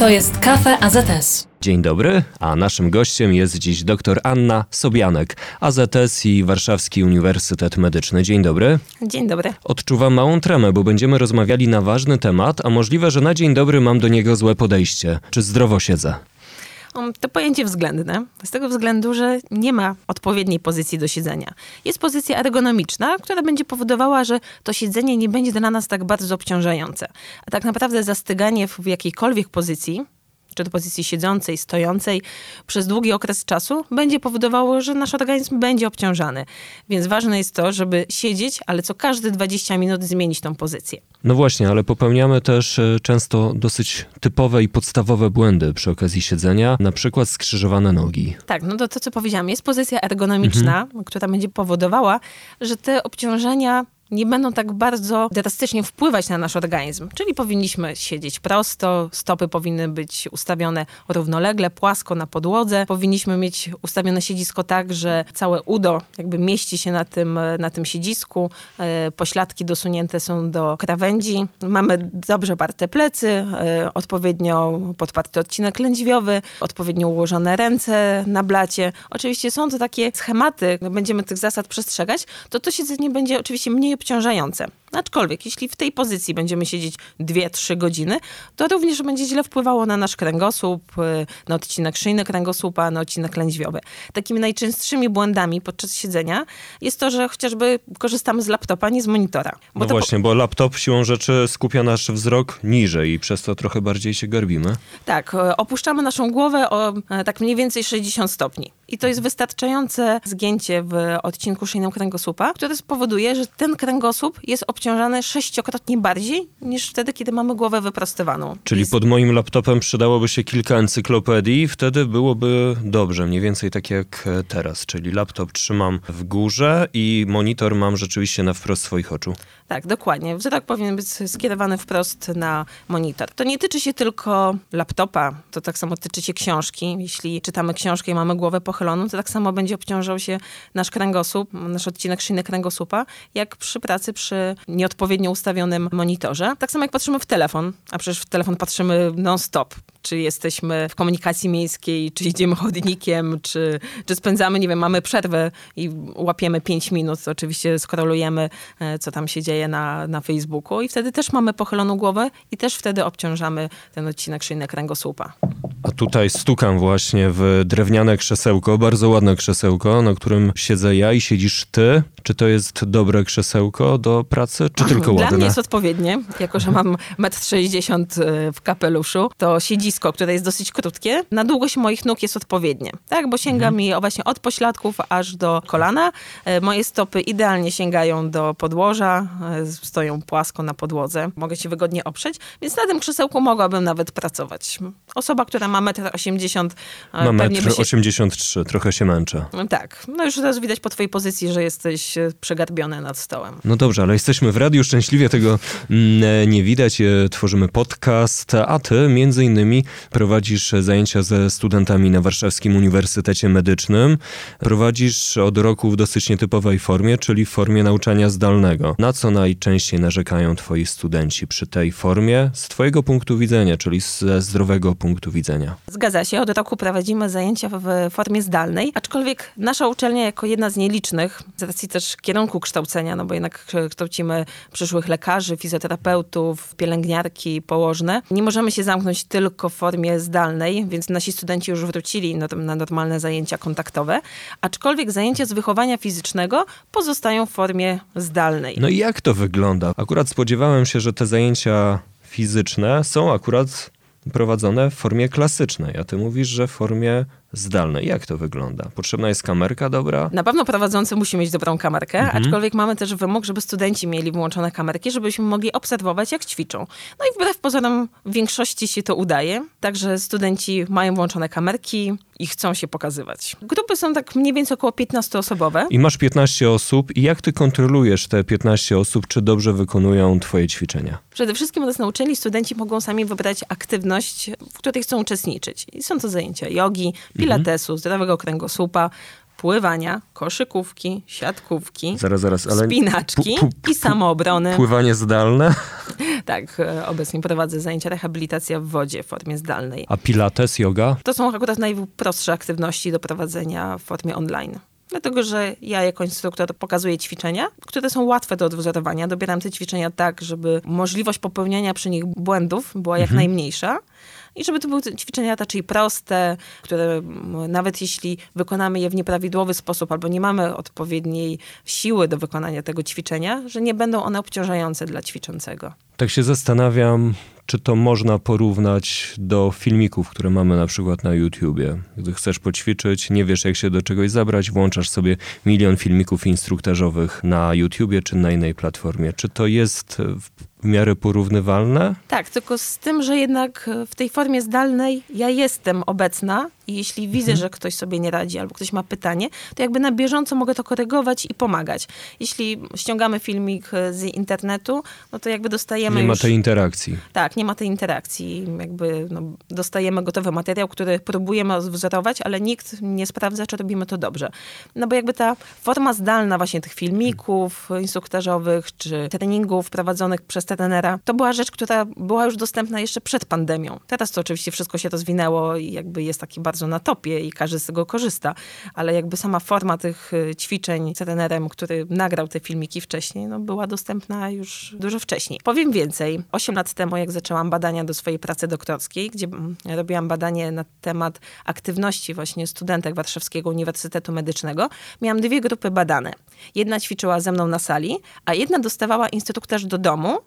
To jest Kafe AZS. Dzień dobry, a naszym gościem jest dziś dr Anna Sobianek, AZS i Warszawski Uniwersytet Medyczny. Dzień dobry. Dzień dobry. Odczuwam małą tremę, bo będziemy rozmawiali na ważny temat, a możliwe, że na dzień dobry mam do niego złe podejście. Czy zdrowo siedzę? To pojęcie względne, z tego względu, że nie ma odpowiedniej pozycji do siedzenia. Jest pozycja ergonomiczna, która będzie powodowała, że to siedzenie nie będzie dla nas tak bardzo obciążające. A tak naprawdę zastyganie w jakiejkolwiek pozycji czy to pozycji siedzącej, stojącej, przez długi okres czasu będzie powodowało, że nasz organizm będzie obciążany. Więc ważne jest to, żeby siedzieć, ale co każde 20 minut zmienić tą pozycję. No właśnie, ale popełniamy też e, często dosyć typowe i podstawowe błędy przy okazji siedzenia, na przykład skrzyżowane nogi. Tak, no to, to co powiedziałam, jest pozycja ergonomiczna, mhm. która będzie powodowała, że te obciążenia nie będą tak bardzo drastycznie wpływać na nasz organizm. Czyli powinniśmy siedzieć prosto, stopy powinny być ustawione równolegle, płasko na podłodze. Powinniśmy mieć ustawione siedzisko tak, że całe udo jakby mieści się na tym, na tym siedzisku. E, pośladki dosunięte są do krawędzi. Mamy dobrze parte plecy, e, odpowiednio podparty odcinek lędźwiowy, odpowiednio ułożone ręce na blacie. Oczywiście są to takie schematy, będziemy tych zasad przestrzegać, to to siedzenie będzie oczywiście mniej obciążające. Aczkolwiek, jeśli w tej pozycji będziemy siedzieć 2-3 godziny, to również będzie źle wpływało na nasz kręgosłup, y, na odcinek szyjny kręgosłupa, na odcinek lędźwiowy. Takimi najczęstszymi błędami podczas siedzenia jest to, że chociażby korzystamy z laptopa, nie z monitora. no właśnie, bo laptop siłą rzeczy skupia nasz wzrok niżej i przez to trochę bardziej się garbimy. Tak, y, opuszczamy naszą głowę o y, tak mniej więcej 60 stopni. I to jest wystarczające zgięcie w odcinku szyjnym kręgosłupa, które spowoduje, że ten kręgosłup jest obciążany sześciokrotnie bardziej niż wtedy, kiedy mamy głowę wyprostowaną. Czyli pod moim laptopem przydałoby się kilka encyklopedii, wtedy byłoby dobrze, mniej więcej tak jak teraz. Czyli laptop trzymam w górze i monitor mam rzeczywiście na wprost swoich oczu. Tak, dokładnie. Wzrok powinien być skierowany wprost na monitor. To nie tyczy się tylko laptopa, to tak samo tyczy się książki. Jeśli czytamy książkę i mamy głowę pochyloną, to tak samo będzie obciążał się nasz kręgosłup, nasz odcinek szyjny kręgosłupa, jak przy pracy przy nieodpowiednio ustawionym monitorze. Tak samo jak patrzymy w telefon, a przecież w telefon patrzymy non-stop. Czy jesteśmy w komunikacji miejskiej, czy idziemy chodnikiem, czy, czy spędzamy, nie wiem, mamy przerwę i łapiemy 5 minut, oczywiście skrolujemy, e, co tam się dzieje na, na Facebooku i wtedy też mamy pochyloną głowę i też wtedy obciążamy ten odcinek szyjny kręgosłupa. A tutaj stukam właśnie w drewniane krzesełko, bardzo ładne krzesełko, na którym siedzę ja i siedzisz ty. Czy to jest dobre krzesełko do pracy, czy tylko ładne? Dla mnie jest odpowiednie, jako że mam 1,60 m e, w kapeluszu, to siedzisko, które jest dosyć krótkie, na długość moich nóg jest odpowiednie, tak? Bo sięga mhm. mi właśnie od pośladków aż do kolana. E, moje stopy idealnie sięgają do podłoża, e, stoją płasko na podłodze. Mogę się wygodnie oprzeć, więc na tym krzesełku mogłabym nawet pracować. Osoba, która ma 1,80 m. Ma 1,83 się... trochę się męczę. Tak, no już teraz widać po twojej pozycji, że jesteś przegarbione nad stołem. No dobrze, ale jesteśmy w radiu, szczęśliwie tego mm, nie widać. E, tworzymy podcast, a ty między innymi prowadzisz zajęcia ze studentami na Warszawskim Uniwersytecie Medycznym. Prowadzisz od roku w dosyć nietypowej formie, czyli w formie nauczania zdalnego. Na co najczęściej narzekają twoi studenci przy tej formie z twojego punktu widzenia, czyli ze zdrowego punktu widzenia? Zgadza się, od roku prowadzimy zajęcia w formie zdalnej, aczkolwiek nasza uczelnia jako jedna z nielicznych, z racji też kierunku kształcenia, no bo jednak kształcimy przyszłych lekarzy, fizjoterapeutów, pielęgniarki, położne. Nie możemy się zamknąć tylko w formie zdalnej, więc nasi studenci już wrócili na, na normalne zajęcia kontaktowe, aczkolwiek zajęcia z wychowania fizycznego pozostają w formie zdalnej. No i jak to wygląda? Akurat spodziewałem się, że te zajęcia fizyczne są akurat prowadzone w formie klasycznej, a ty mówisz, że w formie zdalnej. Jak to wygląda? Potrzebna jest kamerka dobra? Na pewno prowadzący musi mieć dobrą kamerkę, mhm. aczkolwiek mamy też wymóg, żeby studenci mieli włączone kamerki, żebyśmy mogli obserwować, jak ćwiczą. No i wbrew pozorom w większości się to udaje, także studenci mają włączone kamerki i chcą się pokazywać. Grupy są tak mniej więcej około 15-osobowe. I masz 15 osób i jak ty kontrolujesz te 15 osób, czy dobrze wykonują twoje ćwiczenia? Przede wszystkim nas na uczelni studenci mogą sami wybrać aktywność, w której chcą uczestniczyć. I są to zajęcia jogi, pilatesu, zdrowego kręgosłupa, pływania, koszykówki, siatkówki, Zaraz, zaraz, ale... spinaczki i samoobrony. Pływanie zdalne? Tak, e, obecnie prowadzę zajęcia rehabilitacja w wodzie w formie zdalnej. A pilates, yoga? To są akurat najprostsze aktywności do prowadzenia w formie online. Dlatego, że ja jako instruktor pokazuję ćwiczenia, które są łatwe do odwzorowania. Dobieram te ćwiczenia tak, żeby możliwość popełniania przy nich błędów była jak najmniejsza. I żeby to były ćwiczenia raczej proste, które nawet jeśli wykonamy je w nieprawidłowy sposób albo nie mamy odpowiedniej siły do wykonania tego ćwiczenia, że nie będą one obciążające dla ćwiczącego. Tak się zastanawiam, czy to można porównać do filmików, które mamy na przykład na YouTubie. Gdy chcesz poćwiczyć, nie wiesz jak się do czegoś zabrać, włączasz sobie milion filmików instruktażowych na YouTubie czy na innej platformie. Czy to jest w miarę porównywalne? Tak, tylko z tym, że jednak w tej formie zdalnej ja jestem obecna i jeśli widzę, że ktoś sobie nie radzi albo ktoś ma pytanie, to jakby na bieżąco mogę to korygować i pomagać. Jeśli ściągamy filmik z internetu, no to jakby dostajemy Nie ma już... tej interakcji. Tak, nie ma tej interakcji. Jakby no, dostajemy gotowy materiał, który próbujemy odwzorować, ale nikt nie sprawdza, czy robimy to dobrze. No bo jakby ta forma zdalna właśnie tych filmików instruktażowych, czy treningów prowadzonych przez trenera, to była rzecz, która była już dostępna jeszcze przed pandemią. Teraz to oczywiście wszystko się rozwinęło i jakby jest taki bardzo na topie i każdy z tego korzysta, ale jakby sama forma tych y, ćwiczeń z trenerem, który nagrał te filmiki wcześniej, no była dostępna już dużo wcześniej. Powiem więcej. Osiem lat temu, jak zaczęłam badania do swojej pracy doktorskiej, gdzie mm, robiłam badanie na temat aktywności właśnie studentek Warszawskiego Uniwersytetu Medycznego, miałam dwie grupy badane. Jedna ćwiczyła ze mną na sali, a jedna dostawała instruktaż do domu,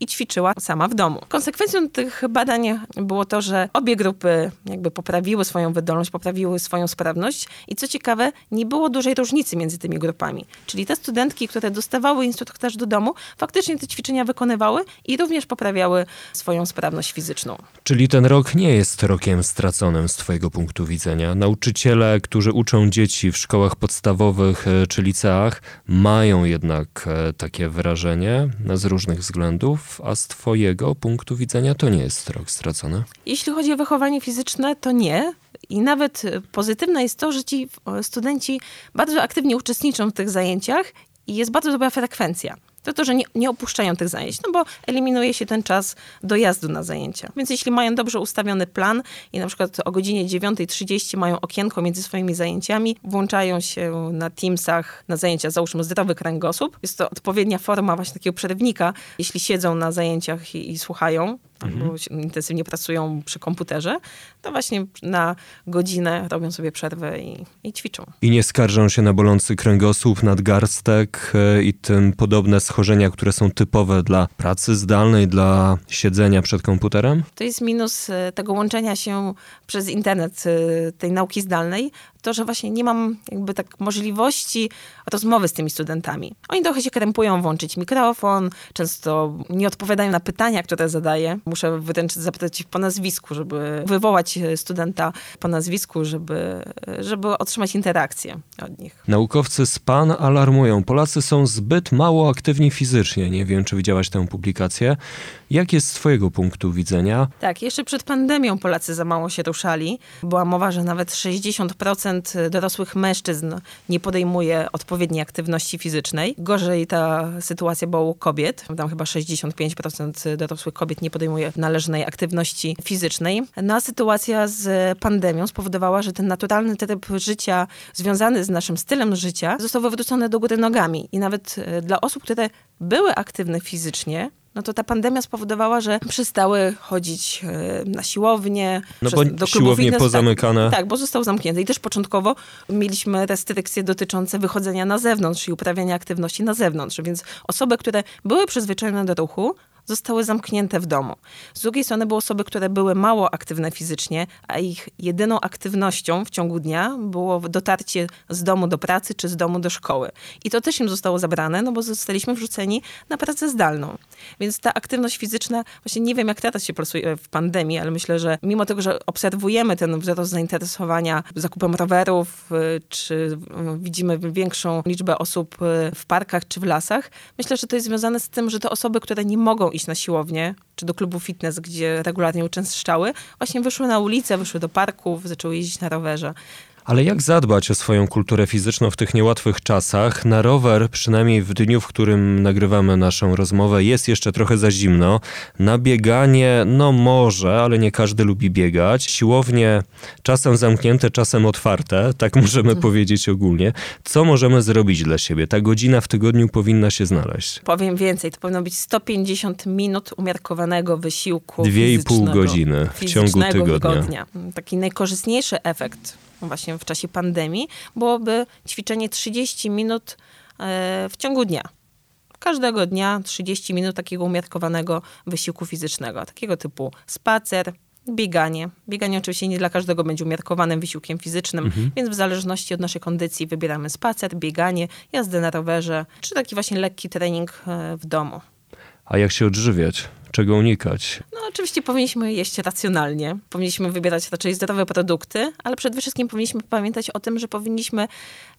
i ćwiczyła sama w domu. Konsekwencją tych badań było to, że obie grupy jakby poprawiły swoją wydolność, poprawiły swoją sprawność i co ciekawe, nie było dużej różnicy między tymi grupami. Czyli te studentki, które dostawały instruktaż do domu, faktycznie te ćwiczenia wykonywały i również poprawiały swoją sprawność fizyczną. Czyli ten rok nie jest rokiem straconym z Twojego punktu widzenia. Nauczyciele, którzy uczą dzieci w szkołach podstawowych czy liceach, mają jednak e, takie wrażenie z różnych względów, a z Twojego punktu widzenia to nie jest rok stracony. Jeśli chodzi o wychowanie fizyczne, to nie. I nawet pozytywne jest to, że ci studenci bardzo aktywnie uczestniczą w tych zajęciach i jest bardzo dobra frekwencja to to, że nie, nie, opuszczają tych zajęć, no bo eliminuje się ten czas dojazdu na zajęcia. Więc jeśli mają dobrze ustawiony plan i na przykład o godzinie 9.30 mają okienko między swoimi zajęciami, włączają się na Teamsach na zajęcia, załóżmy zdrowy kręgosłup, jest to odpowiednia forma właśnie takiego przerywnika, jeśli siedzą na zajęciach i, i słuchają, mhm. albo intensywnie pracują przy komputerze, to właśnie na godzinę robią sobie przerwę i, i ćwiczą. I nie skarżą się na bolący kręgosłup, nadgarstek e, i tym podobne schorzenia, które są typowe dla pracy zdalnej, dla siedzenia przed komputerem? To jest minus e, tego łączenia się przez internet e, tej nauki zdalnej, to, że właśnie nie mam jakby tak możliwości rozmowy z tymi studentami. Oni trochę się krępują włączyć mikrofon, często nie odpowiadają na pytania, które zadaję. Muszę wręcz zapytać ich po nazwisku, żeby wywołać studenta po nazwisku, żeby, żeby otrzymać interakcję od nich. Naukowcy z PAN alarmują. Polacy są zbyt mało aktywni fizycznie. Nie wiem, czy widziałaś tę publikację. Jak jest z twojego punktu widzenia? Tak, jeszcze przed pandemią Polacy za mało się ruszali. Była mowa, że nawet 60% dorosłych mężczyzn nie podejmuje odpowiedniej aktywności fizycznej. Gorzej ta sytuacja była u kobiet. Tam chyba 65% dorosłych kobiet nie podejmuje należnej aktywności fizycznej. No a sytuacja z pandemią spowodowała, że ten naturalny tryb życia związany z naszym stylem życia został wywrócony do góry nogami. I nawet e, dla osób, które były aktywne fizycznie, no to ta pandemia spowodowała, że przestały chodzić e, na siłownię. No bo do siłownie fitness, pozamykane. Tak, tak, bo został zamknięty. I też początkowo mieliśmy restrykcje dotyczące wychodzenia na zewnątrz i uprawiania aktywności na zewnątrz. Więc osoby, które były przyzwyczajone do ruchu, zostały zamknięte w domu. Z drugiej strony były osoby, które były mało aktywne fizycznie, a ich jedyną aktywnością w ciągu dnia było dotarcie z domu do pracy czy z domu do szkoły. I to też im zostało zabrane, no bo zostaliśmy wrzuceni na pracę zdalną. Więc ta aktywność fizyczna, właśnie nie wiem jak teraz się pracuje w pandemii, ale myślę, że mimo tego, że obserwujemy ten wzrost zainteresowania zakupem rowerów, y, czy y, widzimy większą liczbę osób y, w parkach czy w lasach, myślę, że to jest związane z tym, że te osoby, które nie mogą iść na siłownię, czy do klubu fitness, gdzie regularnie uczęszczały, właśnie wyszły na ulicę, wyszły do parków, zaczęły jeździć na rowerze. Ale jak zadbać o swoją kulturę fizyczną w tych niełatwych czasach? Na rower, przynajmniej w dniu, w którym nagrywamy naszą rozmowę, jest jeszcze trochę za zimno. Na bieganie, no może, ale nie każdy lubi biegać. Siłownie czasem zamknięte, czasem otwarte, tak możemy mhm. powiedzieć ogólnie. Co możemy zrobić dla siebie? Ta godzina w tygodniu powinna się znaleźć. Powiem więcej, to powinno być 150 minut umiarkowanego wysiłku Dwie i pół godziny w ciągu tygodnia. tygodnia. Taki najkorzystniejszy efekt właśnie w czasie pandemii byłoby ćwiczenie 30 minut e, w ciągu dnia. Każdego dnia 30 minut takiego umiarkowanego wysiłku fizycznego, takiego typu spacer, bieganie. Bieganie oczywiście nie dla każdego będzie umiarkowanym wysiłkiem fizycznym, mhm. więc w zależności od naszej kondycji wybieramy spacer, bieganie, jazdę na rowerze, czy taki właśnie lekki trening e, w domu. A jak się odżywiać? Czego unikać? No oczywiście powinniśmy jeść racjonalnie. Powinniśmy wybierać raczej zdrowe produkty, ale przede wszystkim powinniśmy pamiętać o tym, że powinniśmy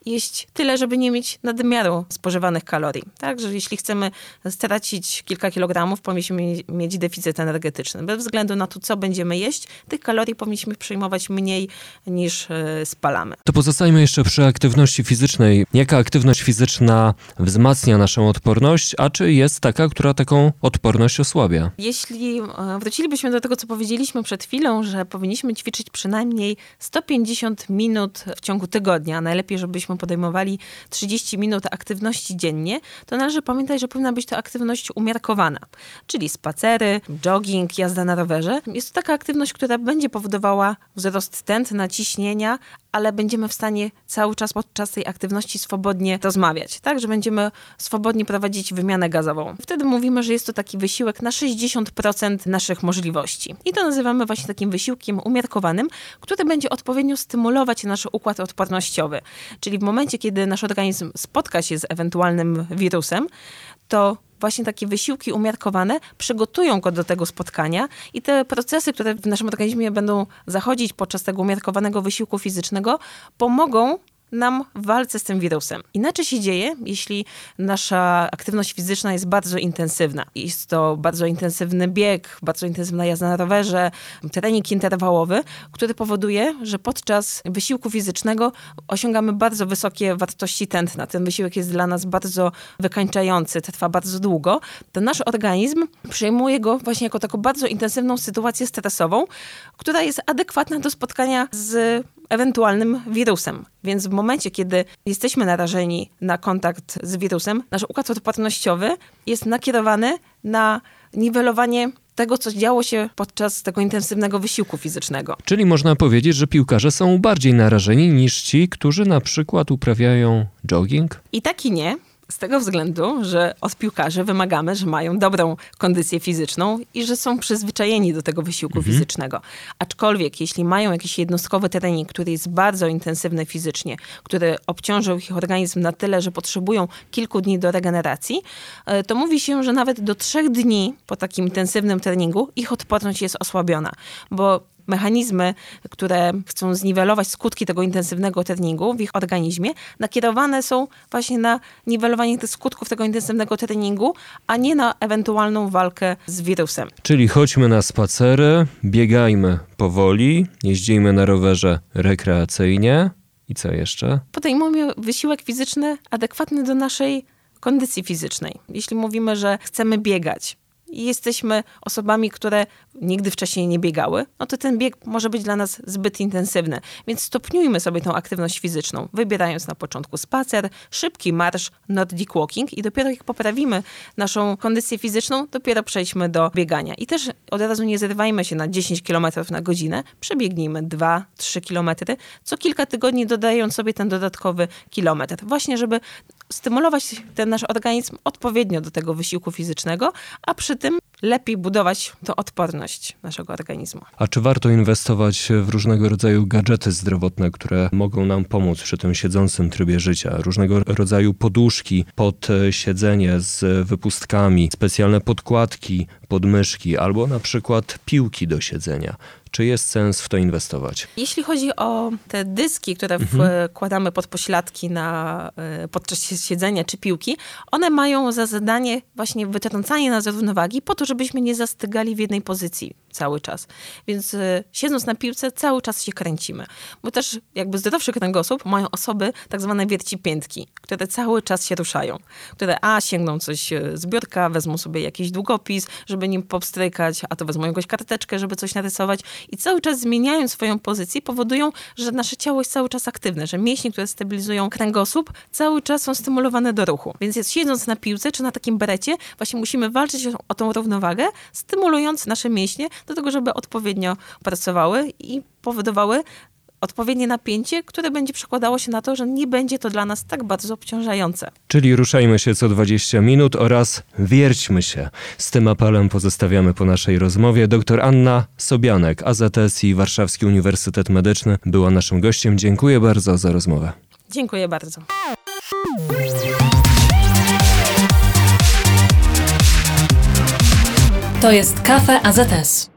jeść tyle, żeby nie mieć nadmiaru spożywanych kalorii. Także jeśli chcemy stracić kilka kilogramów, powinniśmy mieć deficyt energetyczny. Bez względu na to, co będziemy jeść, tych kalorii powinniśmy przyjmować mniej niż e, spalamy. To pozostajmy jeszcze przy aktywności fizycznej. Jaka aktywność fizyczna wzmacnia naszą odporność, a czy jest taka, która taką odporność osłabia? Jeśli e, wrócilibyśmy do tego, co powiedzieliśmy przed chwilą, że powinniśmy ćwiczyć przynajmniej 150 minut w ciągu tygodnia, a najlepiej, żebyśmy byśmy podejmowali 30 minut aktywności dziennie, to należy pamiętać, że powinna być to aktywność umiarkowana, czyli spacery, jogging, jazda na rowerze. Jest to taka aktywność, która będzie powodowała wzrost tętna, ciśnienia, ale będziemy w stanie cały czas podczas tej aktywności swobodnie rozmawiać, tak, że będziemy swobodnie prowadzić wymianę gazową. Wtedy mówimy, że jest to taki wysiłek na 60% naszych możliwości. I to nazywamy właśnie takim wysiłkiem umiarkowanym, który będzie odpowiednio stymulować nasz układ odpornościowy. Czyli w momencie, kiedy nasz organizm spotka się z ewentualnym wirusem, to właśnie takie wysiłki umiarkowane przygotują go do tego spotkania i te procesy, które w naszym organizmie będą zachodzić podczas tego umiarkowanego wysiłku fizycznego, pomogą nam w walce z tym wirusem. Inaczej się dzieje, jeśli nasza aktywność fizyczna jest bardzo intensywna. Jest to bardzo intensywny bieg, bardzo intensywna jazda na rowerze, trening interwałowy, który powoduje, że podczas wysiłku fizycznego osiągamy bardzo wysokie wartości tętna. Ten wysiłek jest dla nas bardzo wykańczający, trwa bardzo długo. To nasz organizm przyjmuje go właśnie jako taką bardzo intensywną sytuację stresową, która jest adekwatna do spotkania z ewentualnym wirusem. Więc w momencie, kiedy jesteśmy narażeni na kontakt z wirusem, nasz układ odpornościowy jest nakierowany na niwelowanie tego, co działo się podczas tego intensywnego wysiłku fizycznego. Czyli można powiedzieć, że piłkarze są bardziej narażeni niż ci, którzy na przykład uprawiają jogging? I tak i nie. Z tego względu, że od piłkarzy wymagamy, że mają dobrą kondycję fizyczną i że są przyzwyczajeni do tego wysiłku mhm. fizycznego. Aczkolwiek, jeśli mają jakiś jednostkowy trening, który jest bardzo intensywny fizycznie, który obciążył ich organizm na tyle, że potrzebują kilku dni do regeneracji, e, to mówi się, że nawet do trzech dni po takim intensywnym treningu ich odporność jest osłabiona, bo mechanizmy, które chcą zniwelować skutki tego intensywnego treningu w ich organizmie, nakierowane są właśnie na niwelowanie tych skutków tego intensywnego treningu, a nie na ewentualną walkę z wirusem. Czyli chodźmy na spacery, biegajmy powoli, jeździmy na rowerze rekreacyjnie. I co jeszcze? Podejmujmy wysiłek fizyczny adekwatny do naszej kondycji fizycznej. Jeśli mówimy, że chcemy biegać, i jesteśmy osobami, które nigdy wcześniej nie biegały, no to ten bieg może być dla nas zbyt intensywny. Więc stopniujmy sobie tą aktywność fizyczną, wybierając na początku spacer, szybki marsz, nordic walking i dopiero jak poprawimy naszą kondycję fizyczną, dopiero przejdźmy do biegania. I też od razu nie zrywajmy się na 10 km na godzinę, przebiegnijmy 2-3 km, co kilka tygodni dodając sobie ten dodatkowy kilometr. Właśnie, żeby stymulować ten nasz organizm odpowiednio do tego wysiłku fizycznego, a przy tym lepiej budować tą odporność naszego organizmu. A czy warto inwestować w różnego rodzaju gadżety zdrowotne, które mogą nam pomóc przy tym siedzącym trybie życia? Różnego rodzaju poduszki pod siedzenie z wypustkami, specjalne podkładki, podmyszki albo na przykład piłki do siedzenia. Czy jest sens w to inwestować? Jeśli chodzi o te dyski, które mhm. wkładamy pod pośladki na, e, podczas siedzenia czy piłki, one mają za zadanie właśnie wytrącanie nas z równowagi po to, żebyśmy nie zastygali w jednej pozycji cały czas. Więc y, siedząc na piłce, cały czas się kręcimy. Bo też jakby zdrowszy kręgosłup mają osoby tak zwane wierci piętki, które cały czas się ruszają. Które a sięgną coś y, z biurka, wezmą sobie jakiś długopis, żeby nim popstrykać, a to wezmą jakąś karteczkę, żeby coś narysować i cały czas zmieniając swoją pozycję powodują, że nasze ciało jest cały czas aktywne, że mięśnie, które stabilizują kręgosłup, cały czas są stymulowane do ruchu. Więc siedząc na piłce czy na takim berecie, właśnie musimy walczyć o tą równowagę, stymulując nasze mięśnie do tego, żeby odpowiednio pracowały i powodowały odpowiednie napięcie, które będzie przekładało się na to, że nie będzie to dla nas tak bardzo obciążające. Czyli ruszajmy się co 20 minut oraz wierćmy się. Z tym apelem pozostawiamy po naszej rozmowie. Dr Anna Sobianek, AZS i Warszawski Uniwersytet Medyczny była naszym gościem. Dziękuję bardzo za rozmowę. Dziękuję bardzo. To jest Kafe AZS.